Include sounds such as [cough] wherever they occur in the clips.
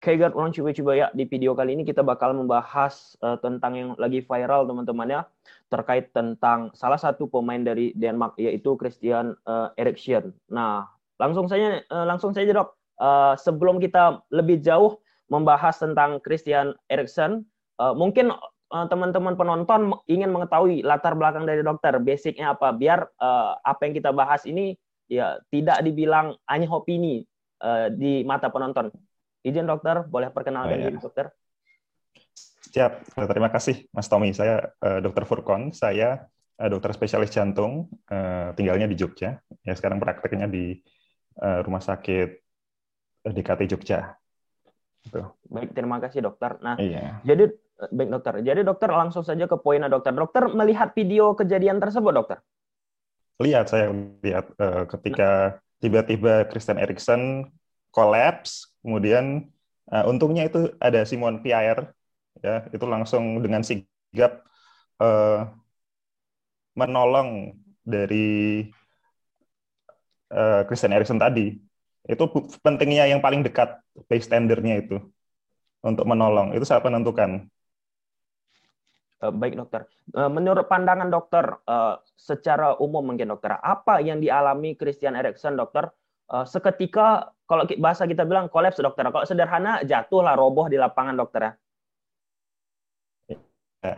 Kayak orang coba-coba ya di video kali ini kita bakal membahas uh, tentang yang lagi viral teman-teman ya terkait tentang salah satu pemain dari Denmark yaitu Christian uh, Eriksen. Nah, langsung saja uh, langsung saja dok. Uh, sebelum kita lebih jauh membahas tentang Christian Eriksen, uh, mungkin teman-teman uh, penonton ingin mengetahui latar belakang dari dokter, basicnya apa, biar uh, apa yang kita bahas ini ya tidak dibilang hanya opini uh, di mata penonton Izin dokter, boleh perkenalkan oh, iya. diri dokter? Siap, terima kasih Mas Tommy. Saya uh, dokter Furkon, saya uh, dokter spesialis jantung, uh, tinggalnya di Jogja. Ya sekarang prakteknya di uh, rumah sakit DKT Jogja. Gitu. Baik, terima kasih dokter. Nah, iya. jadi baik dokter. Jadi dokter langsung saja ke poinnya dokter. Dokter melihat video kejadian tersebut dokter? Lihat, saya lihat uh, ketika tiba-tiba Kristen Eriksen collapse Kemudian uh, untungnya itu ada Simon Pierre ya itu langsung dengan sigap uh, menolong dari uh, Christian Eriksen tadi. Itu pentingnya yang paling dekat bystandernya itu untuk menolong. Itu sangat menentukan. Baik dokter, menurut pandangan dokter secara umum mungkin dokter, apa yang dialami Christian Eriksen dokter seketika kalau bahasa kita bilang kolaps dokter. Kalau sederhana jatuhlah roboh di lapangan dokter ya. ya.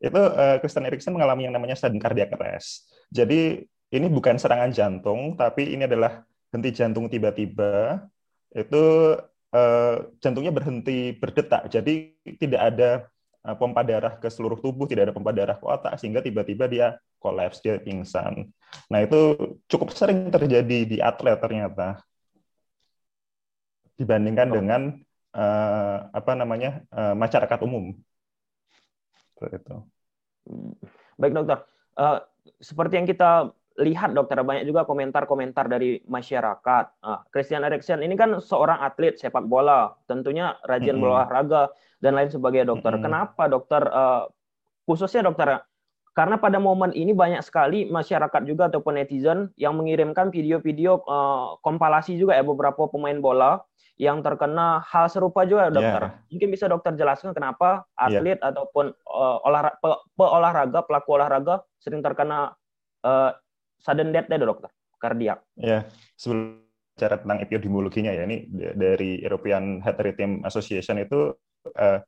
Itu uh, Kristen Eriksen mengalami yang namanya sudden cardiac arrest. Jadi ini bukan serangan jantung, tapi ini adalah henti jantung tiba-tiba. Itu uh, jantungnya berhenti berdetak. Jadi tidak ada uh, pompa darah ke seluruh tubuh, tidak ada pompa darah ke otak, sehingga tiba-tiba dia kolaps, dia pingsan. Nah itu cukup sering terjadi di atlet ternyata dibandingkan oh. dengan uh, apa namanya uh, masyarakat umum. Itu. Baik dokter, uh, seperti yang kita lihat dokter banyak juga komentar-komentar dari masyarakat. Uh, Christian Eriksen ini kan seorang atlet sepak bola, tentunya rajin mm -hmm. berolahraga dan lain sebagainya dokter. Mm -hmm. Kenapa dokter uh, khususnya dokter karena pada momen ini banyak sekali masyarakat juga ataupun netizen yang mengirimkan video-video uh, kompilasi juga ya beberapa pemain bola yang terkena hal serupa juga dokter. Yeah. Mungkin bisa dokter jelaskan kenapa atlet yeah. ataupun uh, olahraga, pe, olahraga pelaku olahraga sering terkena uh, sudden death ya dokter, kardiak. Ya, sebelum bicara tentang epidemiologinya ya, ini dari European Heart Rhythm Association itu uh,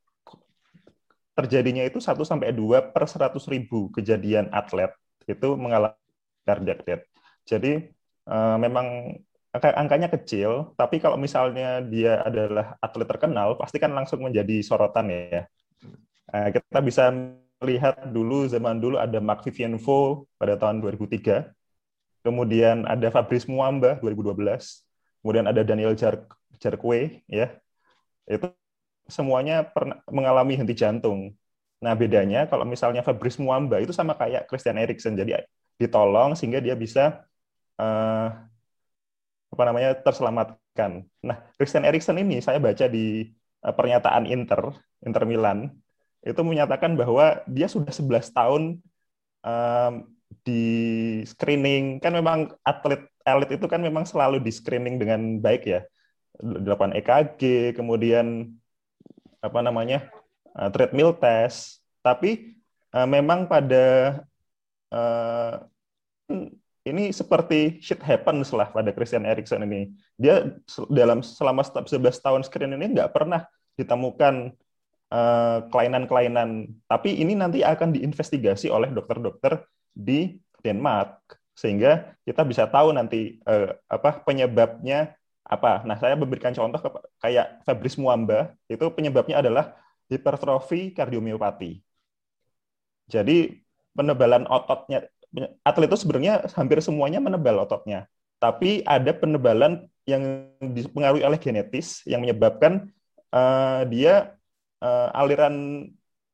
terjadinya itu 1 sampai 2 per 100 ribu kejadian atlet itu mengalami cardiac death. Jadi uh, memang angkanya kecil, tapi kalau misalnya dia adalah atlet terkenal, pasti kan langsung menjadi sorotan ya. Nah, kita bisa melihat dulu zaman dulu ada Mark Vivian Vo pada tahun 2003, kemudian ada Fabrice Muamba 2012, kemudian ada Daniel Jar Jarque ya. Itu semuanya pernah mengalami henti jantung. Nah, bedanya kalau misalnya Fabrice Muamba itu sama kayak Christian Eriksen, jadi ditolong sehingga dia bisa uh, apa namanya terselamatkan. Nah, Christian Eriksen ini saya baca di uh, pernyataan Inter, Inter Milan, itu menyatakan bahwa dia sudah 11 tahun um, di screening. Kan memang atlet elit itu kan memang selalu di screening dengan baik ya. Dilakukan EKG, kemudian apa namanya? Uh, treadmill test, tapi uh, memang pada uh, ini seperti shit happens lah pada Christian Eriksen ini. Dia dalam selama 11 tahun screen ini nggak pernah ditemukan kelainan eh, kelainan-kelainan. Tapi ini nanti akan diinvestigasi oleh dokter-dokter di Denmark sehingga kita bisa tahu nanti uh, apa penyebabnya apa. Nah, saya memberikan contoh kayak Fabrice Muamba itu penyebabnya adalah hipertrofi kardiomiopati. Jadi penebalan ototnya atlet itu sebenarnya hampir semuanya menebal ototnya. Tapi ada penebalan yang dipengaruhi oleh genetis yang menyebabkan uh, dia uh, aliran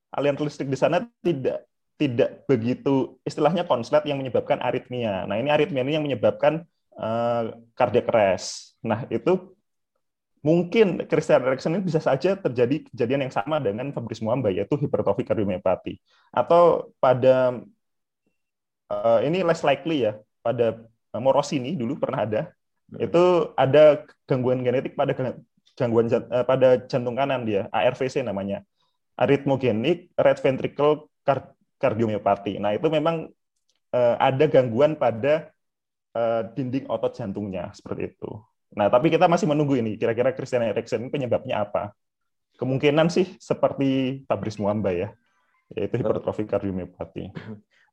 aliran listrik di sana tidak tidak begitu istilahnya konslet yang menyebabkan aritmia. Nah, ini aritmia ini yang menyebabkan uh, cardiac arrest. Nah, itu mungkin Christian Eriksen ini bisa saja terjadi kejadian yang sama dengan Fabrice Muamba yaitu hipertrofi kardiomiopati. Atau pada uh, ini less likely ya pada Morosini dulu pernah ada hmm. itu ada gangguan genetik pada gangguan uh, pada jantung kanan dia, ARVC namanya. Arrhythmogenic right ventricle cardiomyopathy. Nah, itu memang uh, ada gangguan pada uh, dinding otot jantungnya seperti itu. Nah, tapi kita masih menunggu ini kira-kira Christian Eriksen penyebabnya apa. Kemungkinan sih seperti Fabrice Muamba ya, yaitu hipertrofi kardiomyopati.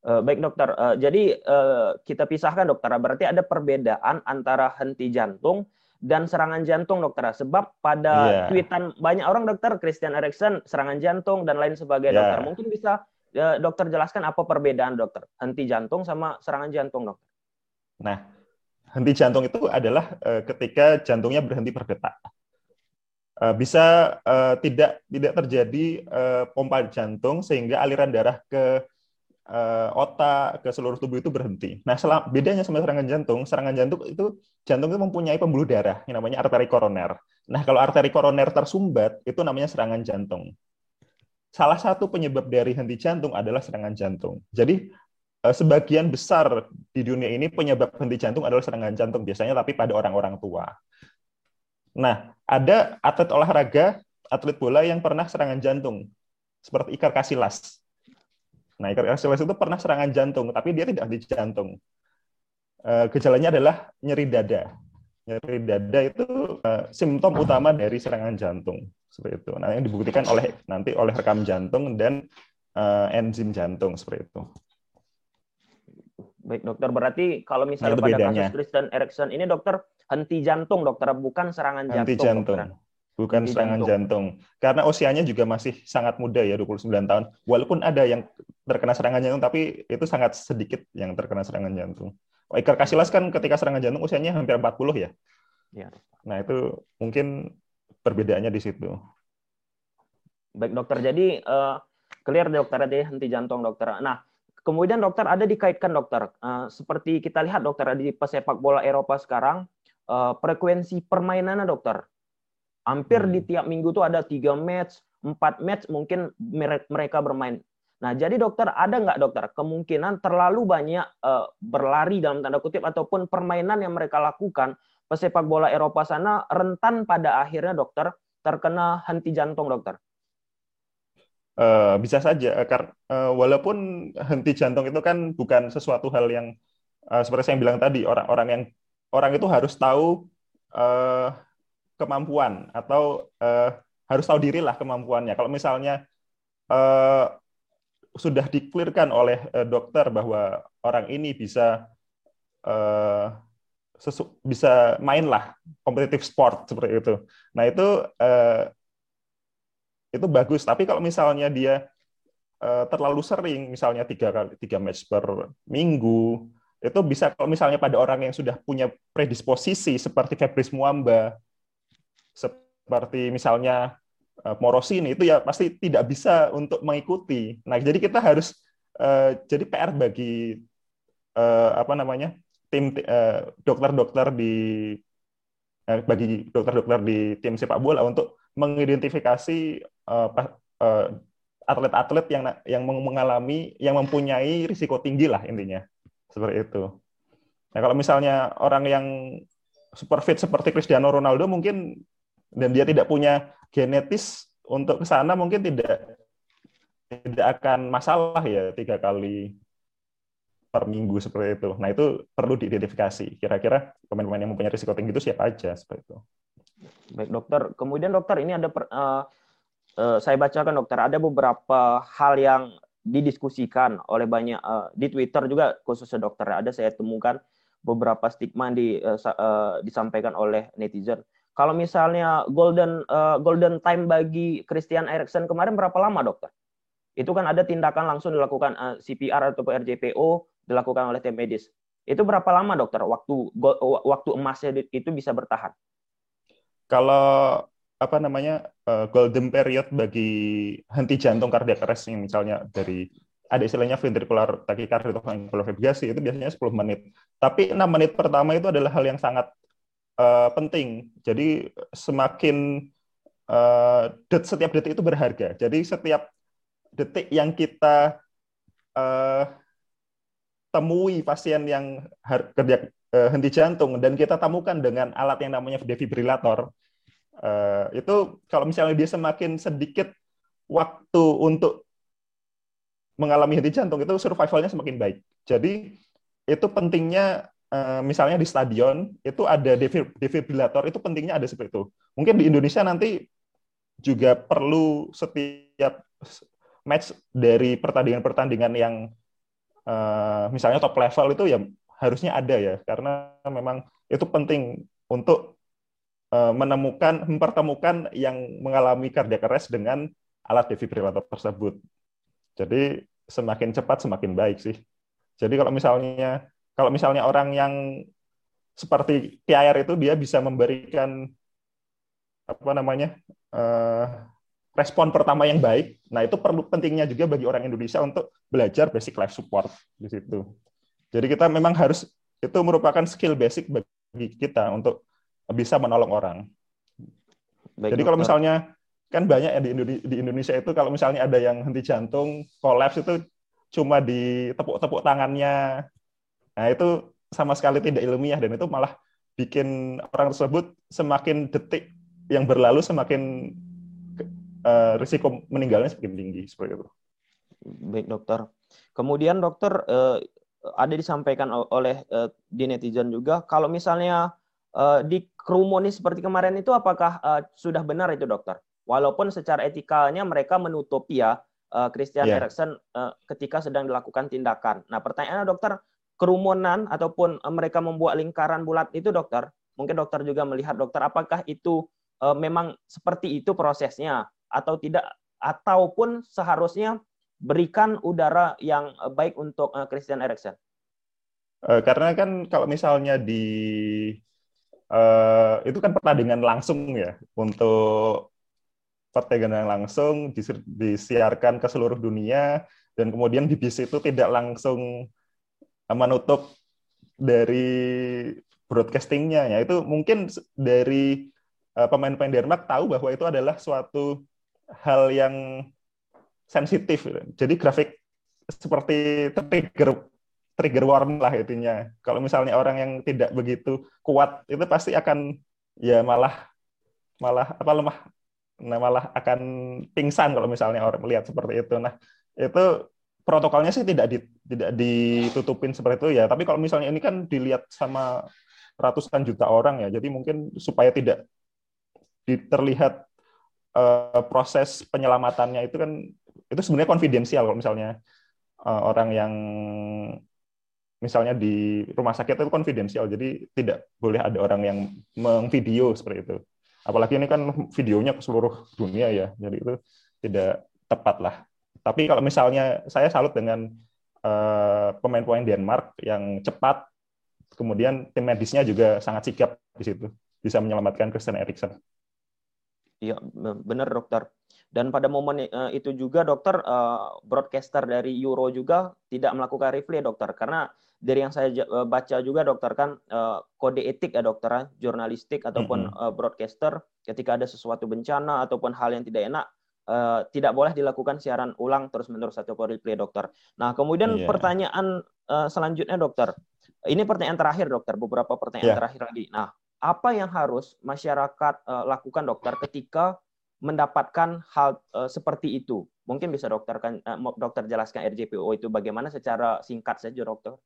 Uh, baik dokter, uh, jadi uh, kita pisahkan dokter. Berarti ada perbedaan antara henti jantung dan serangan jantung dokter. Sebab pada yeah. tweetan banyak orang dokter Christian Eriksen serangan jantung dan lain sebagainya yeah. dokter. Mungkin bisa dokter jelaskan apa perbedaan dokter henti jantung sama serangan jantung dokter. Nah, henti jantung itu adalah uh, ketika jantungnya berhenti berdetak. Uh, bisa uh, tidak tidak terjadi uh, pompa jantung sehingga aliran darah ke uh, otak ke seluruh tubuh itu berhenti. Nah, selam, bedanya sama serangan jantung, serangan jantung itu jantung itu mempunyai pembuluh darah yang namanya arteri koroner. Nah, kalau arteri koroner tersumbat itu namanya serangan jantung. Salah satu penyebab dari henti jantung adalah serangan jantung. Jadi eh, sebagian besar di dunia ini penyebab henti jantung adalah serangan jantung biasanya tapi pada orang-orang tua. Nah, ada atlet olahraga, atlet bola yang pernah serangan jantung seperti Iker Casillas Nah, Iker Casillas itu pernah serangan jantung, tapi dia tidak di jantung. Uh, gejalanya adalah nyeri dada. Nyeri dada itu uh, simptom utama dari serangan jantung. Seperti itu. Nah, yang dibuktikan oleh nanti oleh rekam jantung dan uh, enzim jantung seperti itu. Baik dokter, berarti kalau misalnya nah, pada bedanya. kasus Christian Eriksen ini dokter henti jantung dokter, bukan serangan henti jantung. jantung. Dokter bukan serangan jantung. jantung. Karena usianya juga masih sangat muda ya, 29 tahun. Walaupun ada yang terkena serangan jantung, tapi itu sangat sedikit yang terkena serangan jantung. Iker Casillas kan ketika serangan jantung usianya hampir 40 ya. ya. Nah, itu mungkin perbedaannya di situ. Baik dokter, jadi uh, clear dokter tadi henti jantung dokter. Nah, kemudian dokter ada dikaitkan dokter, uh, seperti kita lihat dokter di pesepak bola Eropa sekarang, uh, frekuensi permainannya dokter Hampir hmm. di tiap minggu tuh ada tiga match, empat match mungkin mereka bermain. Nah, jadi dokter ada nggak dokter kemungkinan terlalu banyak uh, berlari dalam tanda kutip ataupun permainan yang mereka lakukan pesepak bola Eropa sana rentan pada akhirnya dokter terkena henti jantung dokter. Uh, bisa saja karena uh, walaupun henti jantung itu kan bukan sesuatu hal yang uh, seperti saya bilang tadi orang-orang yang orang itu harus tahu uh, kemampuan atau uh, harus tahu diri lah kemampuannya. Kalau misalnya uh, sudah diklirkan oleh uh, dokter bahwa orang ini bisa uh, sesu bisa mainlah kompetitif sport seperti itu. Nah itu uh, itu bagus. Tapi kalau misalnya dia uh, terlalu sering, misalnya tiga kali tiga match per minggu, itu bisa kalau misalnya pada orang yang sudah punya predisposisi seperti Fabrice Muamba seperti misalnya uh, Morosini itu ya pasti tidak bisa untuk mengikuti. Nah, jadi kita harus uh, jadi PR bagi uh, apa namanya tim dokter-dokter uh, di uh, bagi dokter-dokter di tim sepak bola untuk mengidentifikasi atlet-atlet yang yang mengalami yang mempunyai risiko tinggi lah intinya seperti itu. Nah kalau misalnya orang yang super fit seperti Cristiano Ronaldo mungkin dan dia tidak punya genetis untuk ke sana mungkin tidak tidak akan masalah ya tiga kali per minggu seperti itu. Nah itu perlu diidentifikasi. Kira-kira pemain-pemain yang mempunyai risiko tinggi itu siapa aja seperti itu. Baik dokter. Kemudian dokter ini ada per, uh, uh, saya bacakan dokter ada beberapa hal yang didiskusikan oleh banyak uh, di Twitter juga khususnya dokter ada saya temukan beberapa stigma di uh, uh, disampaikan oleh netizen. Kalau misalnya golden uh, golden time bagi Christian Eriksen kemarin berapa lama, dokter? Itu kan ada tindakan langsung dilakukan uh, CPR atau RJPO dilakukan oleh tim medis. Itu berapa lama, dokter? Waktu waktu emasnya itu bisa bertahan? Kalau apa namanya uh, golden period bagi henti jantung kardiak arrest misalnya dari ada istilahnya ventricular tachycardia atau ventricular fibrillasi itu biasanya 10 menit. Tapi 6 menit pertama itu adalah hal yang sangat uh, penting. Jadi semakin uh, det, setiap detik itu berharga. Jadi setiap detik yang kita uh, temui pasien yang kerja uh, henti jantung dan kita temukan dengan alat yang namanya defibrillator, uh, itu kalau misalnya dia semakin sedikit waktu untuk mengalami henti jantung itu survivalnya semakin baik. Jadi itu pentingnya uh, misalnya di stadion itu ada defibrillator itu pentingnya ada seperti itu. Mungkin di Indonesia nanti juga perlu setiap match dari pertandingan-pertandingan yang uh, misalnya top level itu ya harusnya ada ya karena memang itu penting untuk uh, menemukan mempertemukan yang mengalami cardiac arrest dengan alat defibrillator tersebut. Jadi semakin cepat semakin baik sih. Jadi kalau misalnya kalau misalnya orang yang seperti PIR itu dia bisa memberikan apa namanya uh, respon pertama yang baik. Nah itu perlu pentingnya juga bagi orang Indonesia untuk belajar basic life support di situ. Jadi kita memang harus itu merupakan skill basic bagi kita untuk bisa menolong orang. Baik, Jadi kalau misalnya kan banyak ya di Indonesia itu kalau misalnya ada yang henti jantung, kolaps itu cuma di tepuk-tepuk tangannya. Nah, itu sama sekali tidak ilmiah dan itu malah bikin orang tersebut semakin detik yang berlalu semakin uh, risiko meninggalnya semakin tinggi seperti itu. Baik, dokter. Kemudian dokter uh, ada disampaikan oleh uh, di netizen juga kalau misalnya uh, di kerumuni seperti kemarin itu apakah uh, sudah benar itu dokter? Walaupun secara etikanya mereka menutup ya uh, Christian yeah. Eriksen uh, ketika sedang dilakukan tindakan. Nah, pertanyaannya dokter, kerumunan ataupun uh, mereka membuat lingkaran bulat itu dokter, mungkin dokter juga melihat dokter apakah itu uh, memang seperti itu prosesnya atau tidak ataupun seharusnya berikan udara yang baik untuk uh, Christian Eriksen. Uh, karena kan kalau misalnya di uh, itu kan pertandingan langsung ya untuk pertandingan langsung disiarkan ke seluruh dunia dan kemudian BBC itu tidak langsung menutup dari broadcastingnya ya itu mungkin dari pemain-pemain Denmark tahu bahwa itu adalah suatu hal yang sensitif jadi grafik seperti trigger trigger warm lah intinya kalau misalnya orang yang tidak begitu kuat itu pasti akan ya malah malah apa lemah nah malah akan pingsan kalau misalnya orang melihat seperti itu. Nah, itu protokolnya sih tidak di, tidak ditutupin seperti itu ya. Tapi kalau misalnya ini kan dilihat sama ratusan juta orang ya, jadi mungkin supaya tidak terlihat uh, proses penyelamatannya itu kan itu sebenarnya konfidensial kalau misalnya uh, orang yang misalnya di rumah sakit itu konfidensial, jadi tidak boleh ada orang yang mengvideo seperti itu. Apalagi ini kan videonya ke seluruh dunia ya. Jadi itu tidak tepat lah. Tapi kalau misalnya saya salut dengan uh, pemain-pemain Denmark yang cepat. Kemudian tim medisnya juga sangat sigap di situ. Bisa menyelamatkan Christian Eriksen Iya, benar dokter. Dan pada momen uh, itu juga dokter uh, broadcaster dari Euro juga tidak melakukan replay dokter karena dari yang saya uh, baca juga dokter kan uh, kode etik ya dokter ya, jurnalistik ataupun mm -hmm. uh, broadcaster ketika ada sesuatu bencana ataupun hal yang tidak enak uh, tidak boleh dilakukan siaran ulang terus-menerus atau replay dokter. Nah, kemudian yeah. pertanyaan uh, selanjutnya dokter. Ini pertanyaan terakhir dokter, beberapa pertanyaan yeah. terakhir lagi. Nah, apa yang harus masyarakat uh, lakukan dokter ketika mendapatkan hal uh, seperti itu? Mungkin bisa dokter kan uh, dokter jelaskan RJPO itu bagaimana secara singkat saja dokter.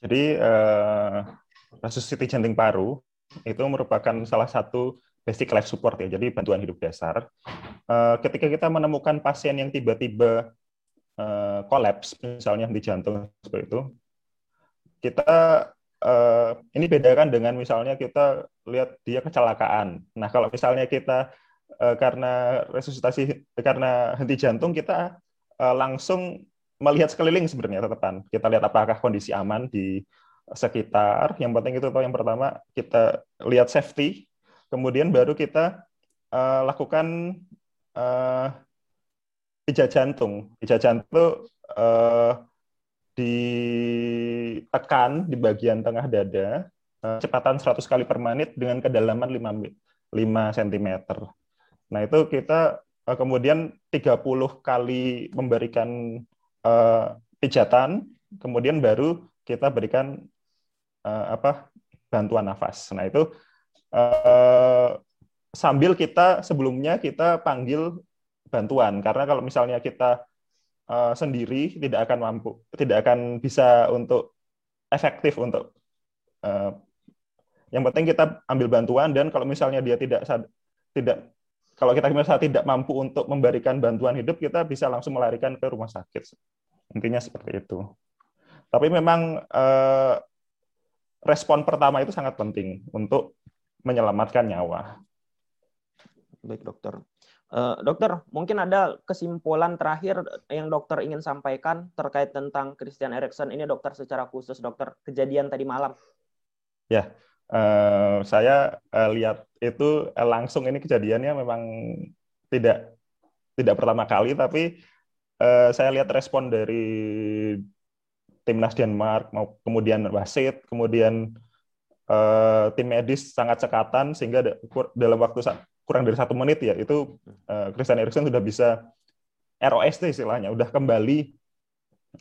Jadi uh, resusitasi jantung paru itu merupakan salah satu basic life support ya, jadi bantuan hidup dasar. Uh, ketika kita menemukan pasien yang tiba-tiba uh, kolaps, misalnya di jantung seperti itu, kita uh, ini bedakan dengan misalnya kita lihat dia kecelakaan. Nah, kalau misalnya kita uh, karena resusitasi karena henti jantung kita uh, langsung melihat sekeliling sebenarnya tetepan. Kita lihat apakah kondisi aman di sekitar. Yang penting itu yang pertama kita lihat safety, kemudian baru kita uh, lakukan uh, pijat jantung. Pijat jantung uh, ditekan di bagian tengah dada, uh, kecepatan 100 kali per menit dengan kedalaman 5, 5 cm. Nah itu kita uh, kemudian 30 kali memberikan uh, pijatan, kemudian baru kita berikan uh, apa bantuan nafas. Nah itu uh, sambil kita sebelumnya kita panggil bantuan karena kalau misalnya kita uh, sendiri tidak akan mampu tidak akan bisa untuk efektif untuk uh, yang penting kita ambil bantuan dan kalau misalnya dia tidak tidak kalau kita misalnya tidak mampu untuk memberikan bantuan hidup kita bisa langsung melarikan ke rumah sakit intinya seperti itu tapi memang uh, respon pertama itu sangat penting untuk menyelamatkan nyawa. Baik dokter. Uh, dokter, mungkin ada kesimpulan terakhir yang dokter ingin sampaikan terkait tentang Christian Eriksen ini dokter secara khusus dokter kejadian tadi malam. Ya, uh, saya uh, lihat itu langsung ini kejadiannya memang tidak tidak pertama kali, tapi saya lihat respon dari timnas Denmark, mau kemudian wasit, kemudian tim medis sangat cekatan sehingga dalam waktu kurang dari satu menit ya itu uh, Christian Eriksen sudah bisa ROST istilahnya, udah kembali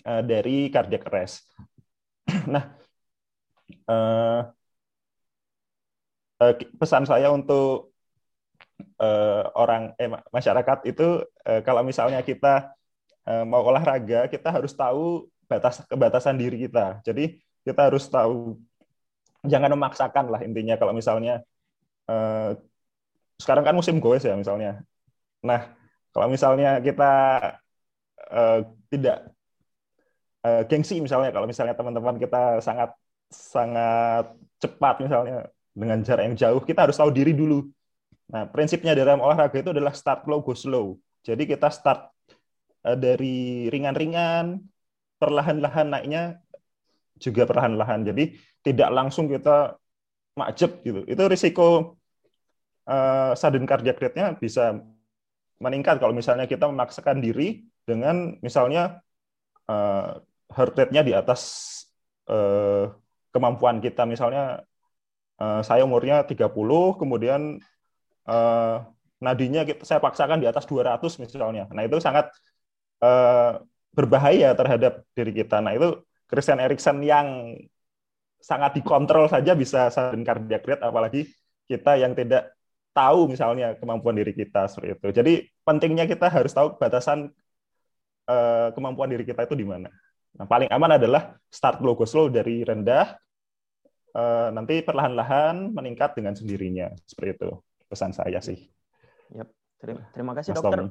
uh, dari cardiac arrest. [clears throat] nah, uh, uh, pesan saya untuk uh, orang eh, masyarakat itu uh, kalau misalnya kita uh, mau olahraga, kita harus tahu batas kebatasan diri kita. Jadi kita harus tahu jangan memaksakan lah intinya kalau misalnya sekarang kan musim goes ya misalnya. Nah kalau misalnya kita eh, tidak eh, gengsi misalnya kalau misalnya teman-teman kita sangat sangat cepat misalnya dengan jarak yang jauh kita harus tahu diri dulu. Nah prinsipnya dalam olahraga itu adalah start low go slow. Jadi kita start eh, dari ringan-ringan perlahan-lahan naiknya juga perlahan-lahan. Jadi tidak langsung kita majep gitu. Itu risiko uh, sudden cardiac rate-nya bisa meningkat kalau misalnya kita memaksakan diri dengan misalnya uh, heart rate-nya di atas uh, kemampuan kita. Misalnya uh, saya umurnya 30, kemudian uh, nadinya kita, saya paksakan di atas 200 misalnya. Nah, itu sangat uh, berbahaya terhadap diri kita. Nah itu Christian Eriksen yang sangat dikontrol saja bisa sudden cardiac rate, apalagi kita yang tidak tahu misalnya kemampuan diri kita seperti itu. Jadi pentingnya kita harus tahu batasan uh, kemampuan diri kita itu di mana. Nah, paling aman adalah start low go slow dari rendah, uh, nanti perlahan-lahan meningkat dengan sendirinya. Seperti itu pesan saya sih. Yep. Terima, terima kasih Mas dokter.